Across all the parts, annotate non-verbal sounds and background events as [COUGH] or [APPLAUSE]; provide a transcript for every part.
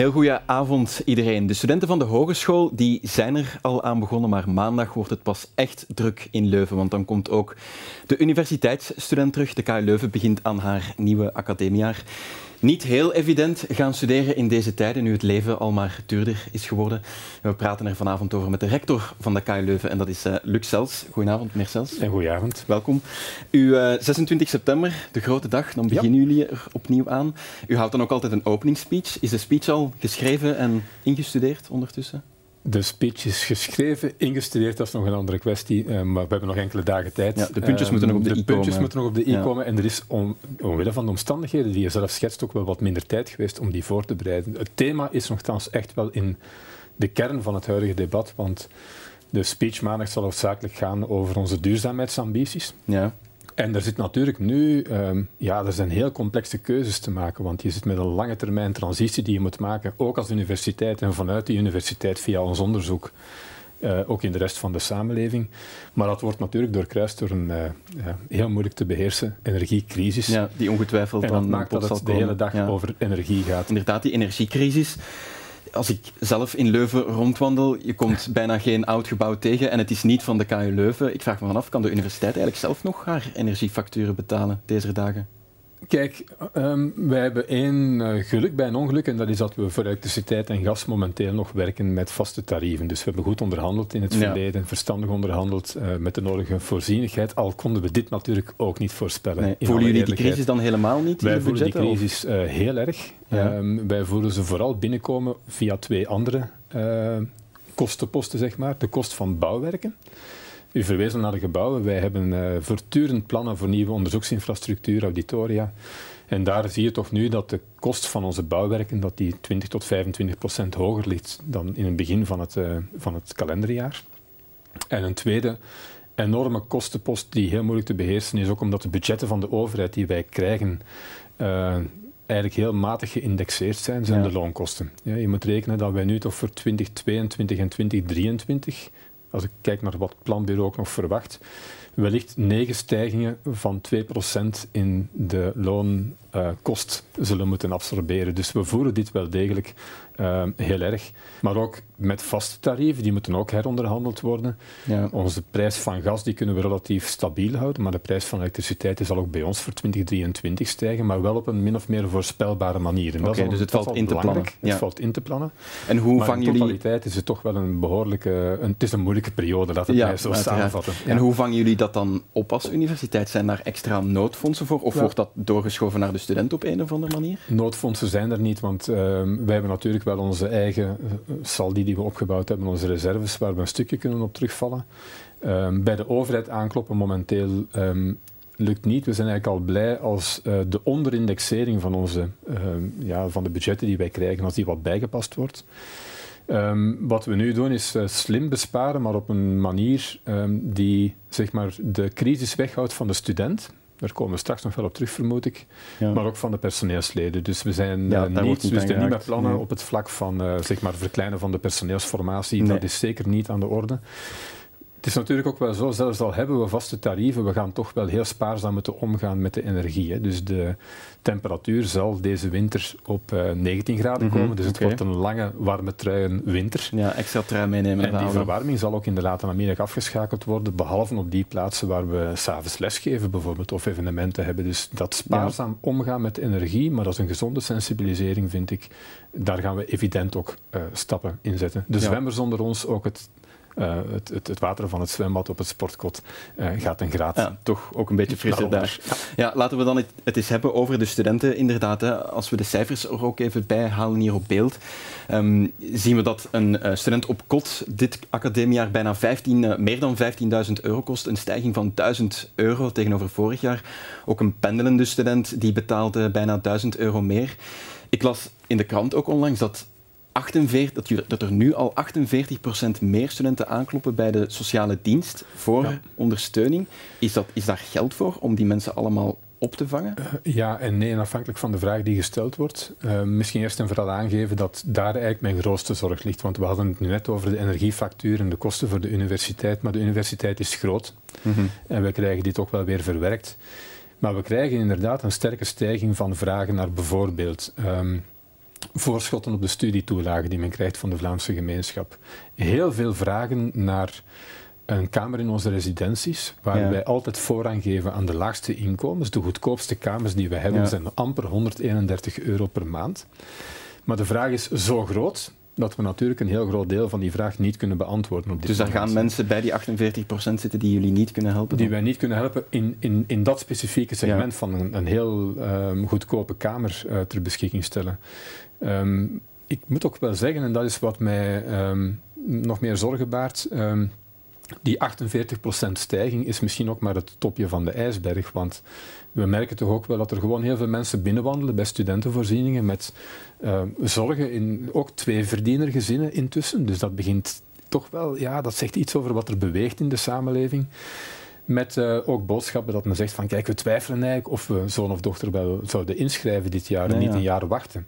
Heel goede avond iedereen. De studenten van de hogeschool die zijn er al aan begonnen, maar maandag wordt het pas echt druk in Leuven, want dan komt ook de universiteitsstudent terug. De KU Leuven begint aan haar nieuwe academiejaar niet heel evident gaan studeren in deze tijden, nu het leven al maar duurder is geworden. We praten er vanavond over met de rector van de KU Leuven en dat is uh, Luc Sels. Goedenavond, meneer Sels. En goedenavond. Welkom. U, uh, eh, 26 september, de grote dag, dan beginnen jullie er opnieuw aan. U houdt dan ook altijd een openingsspeech. Is de speech al geschreven en ingestudeerd ondertussen? De speech is geschreven, ingestudeerd, dat is nog een andere kwestie, uh, maar we hebben nog enkele dagen tijd. Ja, de puntjes moeten nog op de, de i puntjes moeten nog op de i komen en er is om, omwille van de omstandigheden die je zelf schetst ook wel wat minder tijd geweest om die voor te bereiden. Het thema is nogthans echt wel in de kern van het huidige debat, want de speech maandag zal hoofdzakelijk gaan over onze duurzaamheidsambities. Ja. En er zit natuurlijk nu, um, ja, er zijn heel complexe keuzes te maken, want je zit met een lange termijn transitie die je moet maken, ook als universiteit en vanuit die universiteit via ons onderzoek, uh, ook in de rest van de samenleving. Maar dat wordt natuurlijk doorkruist door een uh, ja, heel moeilijk te beheersen energiecrisis. Ja, die ongetwijfeld en dat dan maakt dat het de hele dag ja. over energie gaat. Inderdaad, die energiecrisis als ik zelf in Leuven rondwandel, je komt [LAUGHS] bijna geen oud gebouw tegen en het is niet van de KU Leuven. Ik vraag me af, kan de universiteit eigenlijk zelf nog haar energiefacturen betalen deze dagen? Kijk, um, wij hebben één uh, geluk bij een ongeluk en dat is dat we voor elektriciteit en gas momenteel nog werken met vaste tarieven. Dus we hebben goed onderhandeld in het verleden, verstandig onderhandeld uh, met de nodige voorzienigheid, al konden we dit natuurlijk ook niet voorspellen. Nee. Voelen jullie die crisis dan helemaal niet? Wij voelen die crisis uh, heel erg. Ja. Um, wij voelen ze vooral binnenkomen via twee andere kostenposten, zeg maar. De kost van bouwwerken. U verwees naar de gebouwen. Wij hebben uh, voortdurend plannen voor nieuwe onderzoeksinfrastructuur, auditoria. En daar zie je toch nu dat de kost van onze bouwwerken dat die 20 tot 25 procent hoger ligt dan in het begin van het, uh, van het kalenderjaar. En een tweede enorme kostenpost die heel moeilijk te beheersen is ook omdat de budgetten van de overheid die wij krijgen uh, eigenlijk heel matig geïndexeerd zijn, zijn ja. de loonkosten. Ja, je moet rekenen dat wij nu toch voor 2022 en 2023 als ik kijk naar wat het planbureau ook nog verwacht, wellicht negen stijgingen van 2% in de loonkost uh, zullen moeten absorberen. Dus we voeren dit wel degelijk uh, heel erg. Maar ook met vaste tarieven, die moeten ook heronderhandeld worden. Ja. Onze prijs van gas die kunnen we relatief stabiel houden, maar de prijs van elektriciteit zal ook bij ons voor 2023 stijgen, maar wel op een min of meer voorspelbare manier. Okay, dus het valt in te plannen. Het valt in te plannen. En hoe maar vangen in totaliteit is het toch wel een behoorlijke... Een, het is een moeilijke periode, laat het ja, mij zo samenvatten. En hoe vangen jullie dat dan op als universiteit? Zijn daar extra noodfondsen voor? Of wordt dat doorgeschoven naar de student op een of andere manier? Noodfondsen zijn er niet, want uh, wij hebben natuurlijk wel onze eigen uh, saldi die we opgebouwd hebben, onze reserves, waar we een stukje kunnen op terugvallen. Um, bij de overheid aankloppen momenteel um, lukt niet. We zijn eigenlijk al blij als uh, de onderindexering van, onze, ja, van de budgetten die wij krijgen, als die wat bijgepast wordt. Wat we nu doen is uh, slim besparen, maar op een manier die zeg maar, de crisis weghoudt van de student. Daar komen we straks nog wel op terug, vermoed ik. Ja. Maar ook van de personeelsleden. Dus we zijn ja, uh, niet, dus niet met plannen nee. op het vlak van uh, zeg maar verkleinen van de personeelsformatie. Nee. Dat is zeker niet aan de orde. Het is natuurlijk ook wel zo, zelfs al hebben we vaste tarieven, we gaan toch wel heel spaarzaam moeten omgaan met de energie. Hè. Dus de temperatuur zal deze winter op uh, 19 graden mm -hmm, komen. Dus het okay. wordt een lange, warme truien winter. Ja, extra trui meenemen. En die verwarming zal ook in de late namiddag afgeschakeld worden, behalve op die plaatsen waar we s'avonds lesgeven bijvoorbeeld, of evenementen hebben. Dus dat spaarzaam ja. omgaan met energie, maar dat is een gezonde sensibilisering, vind ik. Daar gaan we evident ook uh, stappen in zetten. De ja. zwemmers onder ons, ook het uh, het, het, het, water van het zwembad op het sportkot uh, gaat een graad. Ja, toch ook een beetje frisser daar. Ja. ja. laten we dan het, het, eens hebben over de studenten. Inderdaad, hè. als we de cijfers er ook even bij halen hier op beeld, um, zien we dat een uh, student op kot dit academiejaar bijna 15, meer dan 15.000 euro kost. Een stijging van 1000 euro tegenover vorig jaar. Ook een pendelende student die betaalde bijna 1000 euro meer. Ik las in de krant ook onlangs dat 48, dat, er nu al 48% meer studenten aankloppen bij de sociale dienst voor ja. ondersteuning. Is, dat, is daar geld voor om die mensen allemaal op te vangen? Uh, ja en nee, en afhankelijk van de vraag die gesteld wordt. Uh, misschien eerst en vooral aangeven dat daar eigenlijk mijn grootste zorg ligt. Want we hadden het nu net over de energiefactuur en de kosten voor de universiteit. Maar de universiteit is groot mm -hmm. en we krijgen dit ook wel weer verwerkt. Maar we krijgen inderdaad een sterke stijging van vragen naar bijvoorbeeld um, voorschotten op de studietoelage die men krijgt van de Vlaamse gemeenschap. Heel veel vragen naar een kamer in onze residenties, waar wij altijd voorrang geven aan de laagste inkomens. De goedkoopste kamers die we hebben zijn amper 131 euro per maand. Maar de vraag is zo groot dat we natuurlijk een heel groot deel van die vraag niet kunnen beantwoorden. Op dit dus daar gaan mensen bij die 48% zitten die jullie niet kunnen helpen? Die wij niet kunnen helpen in, in, in dat specifieke segment van een, een heel um, goedkope kamer uh, ter beschikking stellen. Um, ik moet ook wel zeggen, en dat is wat mij um, nog meer zorgen baart, die 48% stijging is misschien ook maar het topje van de ijsberg, want we merken toch ook wel dat er gewoon heel veel mensen binnenwandelen bij studentenvoorzieningen met uh, zorgen in ook twee verdienergezinnen intussen. Dus dat begint toch wel, ja, dat zegt iets over wat er beweegt in de samenleving. Met uh, ook boodschappen dat men zegt van kijk, we twijfelen eigenlijk of we zoon of dochter wel zouden inschrijven dit jaar en niet een jaar wachten.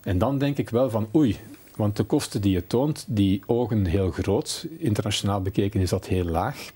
En dan denk ik wel van oei, want de kosten die je toont, die ogen heel groot. Internationaal bekeken is dat heel laag.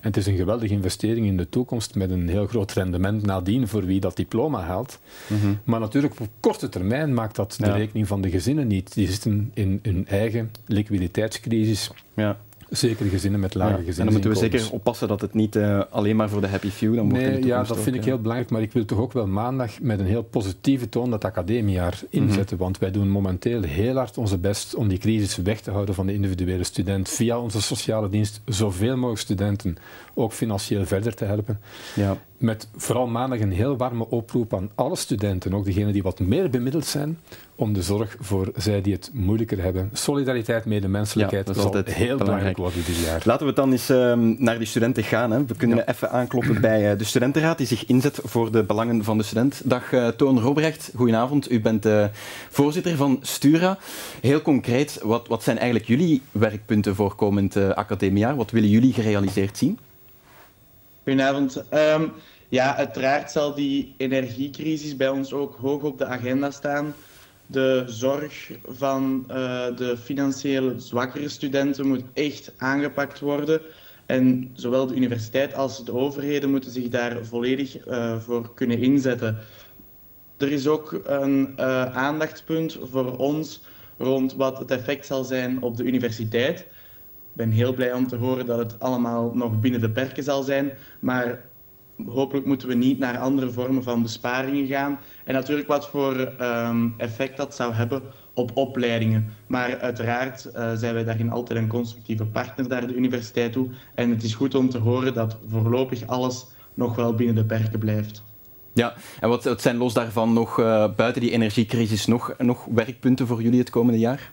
En het is een geweldige investering in de toekomst met een heel groot rendement nadien voor wie dat diploma haalt. Mhm. Maar natuurlijk op korte termijn maakt dat de rekening van de gezinnen niet. Die zitten in hun eigen liquiditeitscrisis. Ja. Zeker gezinnen met lage gezinnen. En dan moeten we zeker oppassen dat het niet uh, alleen maar voor de happy few dan wordt. Nee, ja, dat vind ik heel belangrijk. Maar ik wil toch ook wel maandag met een heel positieve toon dat academiejaar inzetten. Mm Want wij doen momenteel heel hard onze best om die crisis weg te houden van de individuele student. Via onze sociale dienst zoveel mogelijk studenten ook financieel verder te helpen. Ja. Met vooral maandag een heel warme oproep aan alle studenten, ook degenen die wat meer bemiddeld zijn, om de zorg voor zij die het moeilijker hebben. Solidariteit, medemenselijkheid, ja, dat is altijd heel belangrijk worden dit jaar. Laten we dan eens um, naar die studenten gaan. Hè. We kunnen even aankloppen bij uh, de studentenraad die zich inzet voor de belangen van de student. Dag uh, Toon Robrecht, goedenavond. U bent uh, voorzitter van Stura. Heel concreet, wat, wat zijn eigenlijk jullie werkpunten voor komend academiejaar? Wat willen jullie gerealiseerd zien? Goedenavond. Um, ja, uiteraard zal die energiecrisis bij ons ook hoog op de agenda staan. De zorg van uh, de financieel zwakkere studenten moet echt aangepakt worden. En zowel de universiteit als de overheden moeten zich daar volledig uh, voor kunnen inzetten. Er is ook een uh, aandachtspunt voor ons rond wat het effect zal zijn op de universiteit. Ben heel blij om te horen dat het allemaal nog binnen de perken zal zijn. Maar hopelijk moeten we niet naar andere vormen van besparingen gaan. En natuurlijk wat voor um, effect dat zou hebben op opleidingen. Maar uiteraard uh, zijn wij daarin altijd een constructieve partner naar de universiteit toe. En het is goed om te horen dat voorlopig alles nog wel binnen de perken blijft. Ja, en wat, zijn los daarvan nog uh, buiten die energiecrisis nog, nog werkpunten voor jullie het komende jaar?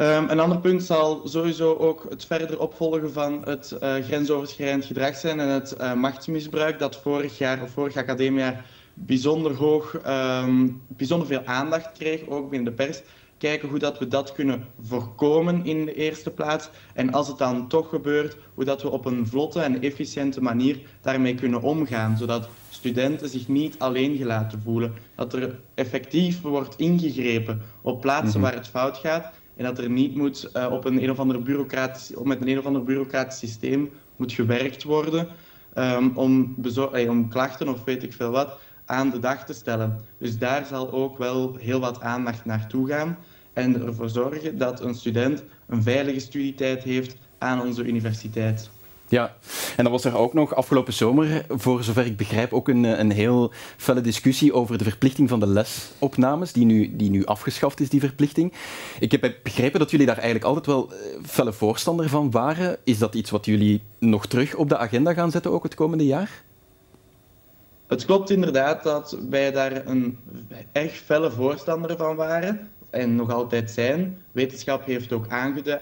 Um, een ander punt zal sowieso ook het verder opvolgen van het uh, grensoverschrijdend gedrag zijn en het uh, machtsmisbruik dat vorig jaar of vorig academiejaar bijzonder hoog, um, bijzonder veel aandacht kreeg, ook binnen de pers. Kijken hoe dat we dat kunnen voorkomen in de eerste plaats. En als het dan toch gebeurt, hoe dat we op een vlotte en efficiënte manier daarmee kunnen omgaan. Zodat studenten zich niet alleen gelaten voelen. Dat er effectief wordt ingegrepen op plaatsen mhm. waar het fout gaat en dat er niet moet, uh, op een, een of ander bureaucratisch, met een een of ander bureaucratisch systeem moet gewerkt worden um, om, hey, om klachten of weet ik veel wat aan de dag te stellen. Dus daar zal ook wel heel wat aandacht naartoe gaan en ervoor zorgen dat een student een veilige studietijd heeft aan onze universiteit. Ja, en dan was er ook nog afgelopen zomer, voor zover ik begrijp, ook een, een heel felle discussie over de verplichting van de lesopnames, die nu, die nu afgeschaft is, die verplichting. Ik heb begrepen dat jullie daar eigenlijk altijd wel eh, felle voorstander van waren. Is dat iets wat jullie nog terug op de agenda gaan zetten, ook het komende jaar? Het klopt inderdaad dat wij daar een erg felle voorstander van waren en nog altijd zijn. Wetenschap heeft ook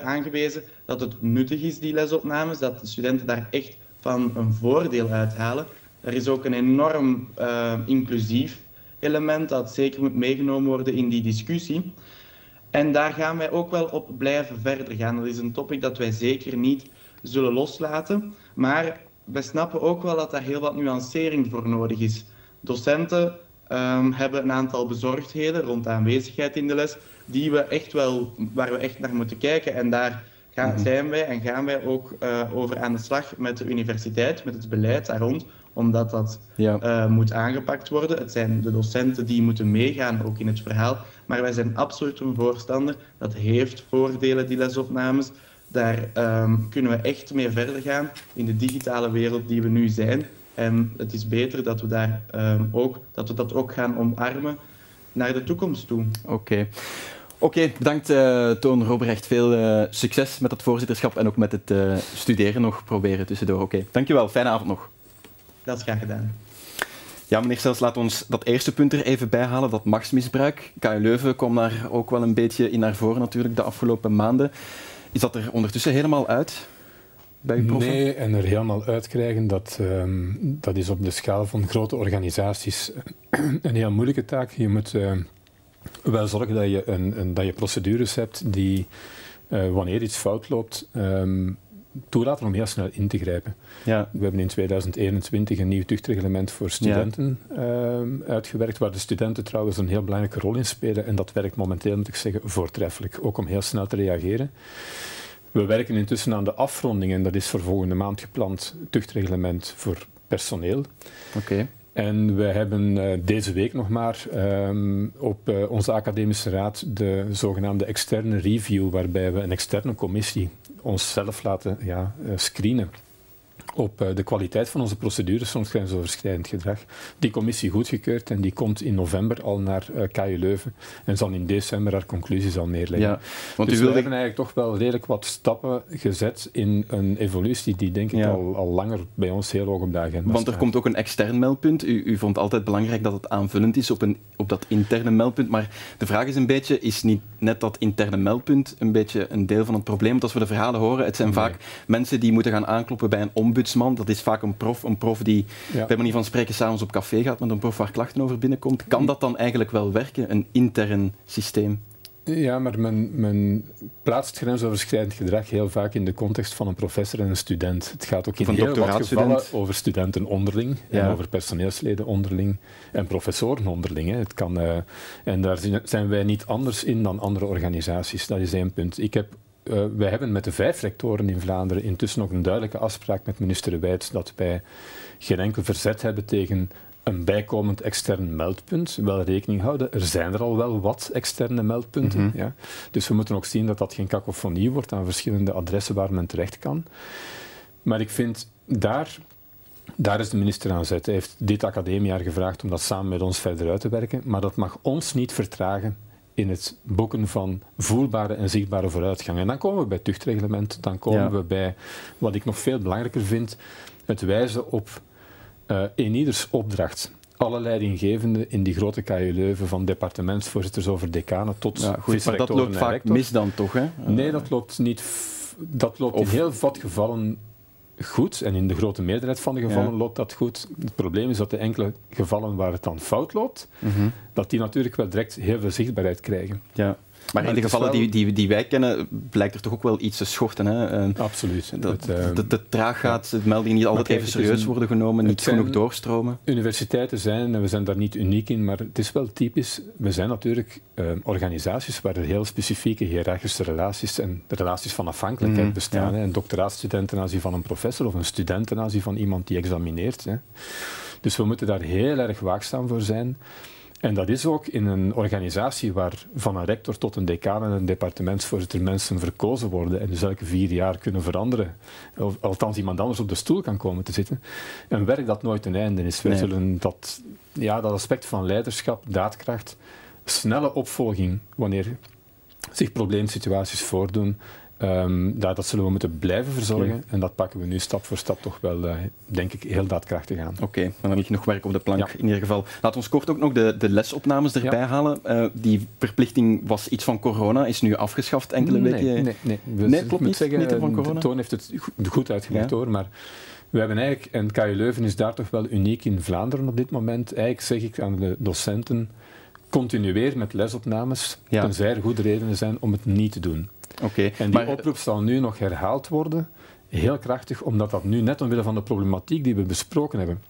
aangewezen dat het nuttig is, die lesopnames, dat de studenten daar echt van een voordeel uithalen. Er is ook een enorm uh, inclusief element dat zeker moet meegenomen worden in die discussie. En daar gaan wij ook wel op blijven verder gaan. Dat is een topic dat wij zeker niet zullen loslaten. Maar wij snappen ook wel dat daar heel wat nuancering voor nodig is. Docenten um, hebben een aantal bezorgdheden rond de aanwezigheid in de les, die we echt wel, waar we echt naar moeten kijken. En daar gaan, mhm. zijn wij en gaan wij ook over aan de slag met de universiteit, met het beleid daar rond, omdat dat moet aangepakt worden. Het zijn de docenten die moeten meegaan, ook in het verhaal. Maar wij zijn absoluut een voorstander. Dat heeft voordelen, die lesopnames. Daar ehm, kunnen we echt mee verder gaan in de digitale wereld die we nu zijn. En het is beter dat we, daar, ehm, ook, dat, we dat ook gaan omarmen naar de toekomst toe. Oké. Oké, bedankt uh, Toon Robrecht. Veel uh, succes met het voorzitterschap en ook met het uh, studeren nog proberen tussendoor. Oké, dankjewel. Fijne avond nog. Dat is graag gedaan. Ja, meneer Stels, laat ons dat eerste punt er even bij halen, dat machtsmisbruik. KU Leuven kwam daar ook wel een beetje in naar voren natuurlijk de afgelopen maanden. Is dat er ondertussen helemaal uit? Bij uw nee, en er helemaal uitkrijgen, dat, um, dat is op de schaal van grote organisaties een heel moeilijke taak. Je moet uh, wel zorgen dat je, een, een, dat je procedures hebt die, uh, wanneer iets fout loopt, um, toelaten om heel snel in te grijpen. Ja. We hebben in 2021 een nieuw tuchtreglement voor studenten ja. uh, uitgewerkt, waar de studenten trouwens een heel belangrijke rol in spelen. En dat werkt momenteel, moet ik zeggen, voortreffelijk. Ook om heel snel te reageren. We werken intussen aan de afronding en dat is voor volgende maand gepland, tuchtreglement voor personeel. Oké. En we hebben uh, deze week nog maar um, op uh, onze academische raad de zogenaamde externe review, waarbij we een externe commissie onszelf laten ja, uh, screenen op uh, de kwaliteit van onze procedures rond grensoverschrijdend gedrag. Die commissie goedgekeurd en die komt in november al naar uh, KU Leuven en zal in december haar conclusies al neerleggen. Ja, want dus u wilde... we hebben eigenlijk toch wel redelijk wat stappen gezet in een evolutie die denk ik al, al langer bij ons heel hoog op de agenda Want er komt ook een extern meldpunt. U, u vond altijd belangrijk dat het aanvullend is op, een, op dat interne meldpunt, maar de vraag is een beetje, is niet net dat interne meldpunt een beetje een deel van het probleem? Want als we de verhalen horen, het zijn vaak mensen die moeten gaan aankloppen bij een ombud dat is vaak een prof, een prof die ja. bij manier van spreken s'avonds op café gaat met een prof waar klachten over binnenkomt. Kan dat dan eigenlijk wel werken, een intern systeem? Ja, maar men, men, plaatst grensoverschrijdend gedrag heel vaak in de context van een professor en een student. Het gaat ook in heel wat gevallen over studenten onderling, en over personeelsleden onderling en professoren onderling. Hè. Het kan, uh, en daar zijn wij niet anders in dan andere organisaties. Dat is één punt. Ik heb uh, wij hebben met de vijf rectoren in Vlaanderen intussen nog een duidelijke afspraak met minister Wijts dat wij geen enkel verzet hebben tegen een bijkomend extern meldpunt. Wel rekening houden, er zijn er al wel wat externe meldpunten. Mhm. ja. Dus we moeten ook zien dat dat geen kakofonie wordt aan verschillende adressen waar men terecht kan. Maar ik vind daar daar is de minister aan zet. Hij heeft dit academiejaar gevraagd om dat samen met ons verder uit te werken. Maar dat mag ons niet vertragen in het boeken van voelbare en zichtbare vooruitgang. En dan komen we bij het tuchtreglement, dan komen we bij wat ik nog veel belangrijker vind, het wijzen op uh, in ieders opdracht alle leidinggevenden in die grote KU Leuven, van departementsvoorzitters over decanen tot ja, goed, maar dat loopt vaak mis dan toch? Hè? Nee, dat loopt niet. Dat loopt in heel wat gevallen goed. En in de grote meerderheid van de gevallen loopt dat goed. Het probleem is dat de enkele gevallen waar het dan fout loopt, mhm. dat die natuurlijk wel direct heel veel zichtbaarheid krijgen. Ja. Maar, in de gevallen die, die, die, wij kennen, blijkt er toch ook wel iets te schorten. Hè? Absoluut. Dat het, het, het, traag gaat, de meldingen niet altijd even serieus worden genomen, niet genoeg doorstromen. Universiteiten zijn, en we zijn daar niet uniek in, maar het is wel typisch. We zijn natuurlijk uh, organisaties waar er heel specifieke hiërarchische relaties en relaties van afhankelijkheid mm, bestaan. Hè? Een doctoraatstudent ten aanzien van een professor of een student ten aanzien van iemand die examineert. Hè? Dus we moeten daar heel erg waakzaam voor zijn. En dat is ook in een organisatie waar van een rector tot een decaan en een departementsvoorzitter mensen verkozen worden en dus elke vier jaar kunnen veranderen, of althans iemand anders op de stoel kan komen te zitten, een werk dat nooit een einde is. Wij zullen dat, ja, dat aspect van leiderschap, daadkracht, snelle opvolging wanneer zich probleemsituaties voordoen, Um, daar, dat zullen we moeten blijven verzorgen en dat pakken we nu stap voor stap toch wel, uh, denk ik, heel daadkrachtig aan. Oké, okay, dan heb ik nog werk op de plank in ieder geval. Laat ons kort ook nog de, de lesopnames erbij halen. Uh, die verplichting was iets van corona, is nu afgeschaft enkele nee, weken. Nee, nee, we, nee klopt niet, zeggen, niet van corona? De toon heeft het goed uitgelegd hoor, maar we hebben eigenlijk, en KU Leuven is daar toch wel uniek in Vlaanderen op dit moment, eigenlijk zeg ik aan de docenten, continueer met lesopnames, tenzij er goede redenen zijn om het niet te doen. Okay, en die oproep zal nu nog herhaald worden, heel krachtig, omdat dat nu net omwille van de problematiek die we besproken hebben,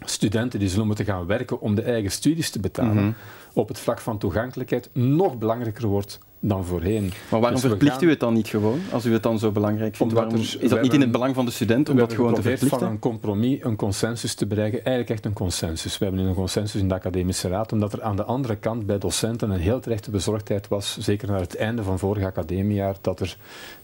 studenten die zullen moeten gaan werken om de eigen studies te betalen, mhm. op het vlak van toegankelijkheid nog belangrijker wordt dan voorheen. Maar waarom dus verplicht u het dan niet gewoon, als u het dan zo belangrijk vindt? Waarom, is dat niet in het belang van de student om dat gewoon te verplichten? van een compromis, een consensus te bereiken, eigenlijk echt een consensus. We hebben een consensus in de academische raad, omdat er aan de andere kant bij docenten een heel terechte bezorgdheid was, zeker naar het einde van vorig academiejaar, dat er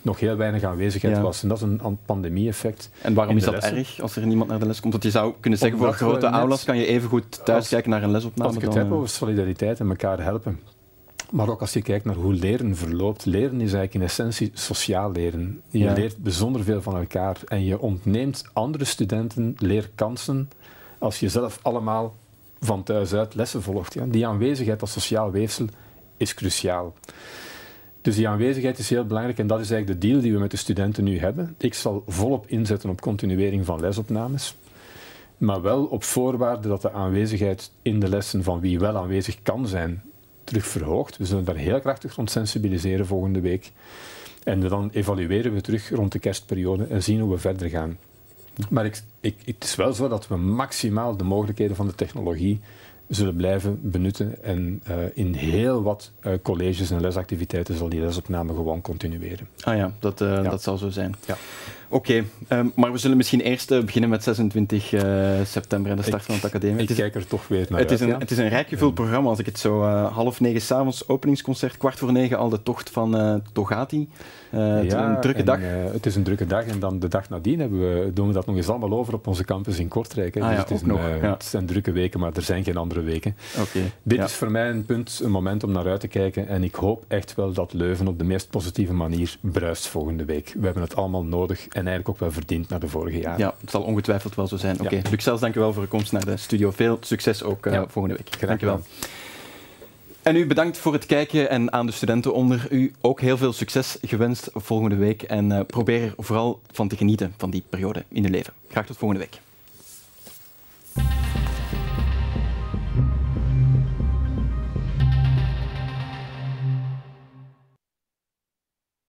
nog heel weinig aanwezigheid was. En dat is een pandemie-effect. En waarom is dat erg, als er niemand naar de les komt? Want je zou kunnen zeggen, voor grote aulas kan je even goed thuis kijken naar een lesopname. Als ik het heb over solidariteit en elkaar helpen, maar ook als je kijkt naar hoe leren verloopt. Leren is eigenlijk in essentie sociaal leren. Je leert bijzonder veel van elkaar en je ontneemt andere studenten leerkansen als je zelf allemaal van thuis uit lessen volgt. Ja. Die aanwezigheid als sociaal weefsel is cruciaal. Dus die aanwezigheid is heel belangrijk en dat is eigenlijk de deal die we met de studenten nu hebben. Ik zal volop inzetten op continuering van lesopnames, maar wel op voorwaarde dat de aanwezigheid in de lessen van wie wel aanwezig kan zijn, terug verhoogd. We zullen daar heel krachtig rond sensibiliseren volgende week. En dan evalueren we terug rond de kerstperiode en zien hoe we verder gaan. Maar ik, ik, het is wel zo dat we maximaal de mogelijkheden van de technologie zullen blijven benutten. En uh, in heel wat uh, colleges en lesactiviteiten zal die lesopname gewoon continueren. Ah ja, dat, uh, ja. dat zal zo zijn. Ja. Oké, okay, um, maar we zullen misschien eerst beginnen met 26 uh, september en de start ik, van het academie. Ik het is, kijk er toch weer naar het uit, Is een, ja? Het is een rijk gevuld programma. Als ik het zo half negen s'avonds openingsconcert, kwart voor negen al de tocht van Togati. ja, een drukke en, dag. het is een drukke dag en dan de dag nadien hebben we, doen we dat nog eens allemaal over op onze campus in Kortrijk. Hè. Ah, dus ja, het, is een, nog, het zijn drukke weken, maar er zijn geen andere weken. Okay, Dit is voor mij een punt, een moment om naar uit te kijken en ik hoop echt wel dat Leuven op de meest positieve manier bruist volgende week. We hebben het allemaal nodig en eigenlijk ook wel verdiend naar de vorige jaren. Ja, het zal ongetwijfeld wel zo zijn. Oké, okay. Luc Sels, dankjewel voor de komst naar de studio. Veel succes ook uh, ja. volgende week. Dankjewel. En u bedankt voor het kijken en aan de studenten onder u ook heel veel succes gewenst volgende week. En uh, probeer er vooral van te genieten van die periode in uw leven. Graag tot volgende week.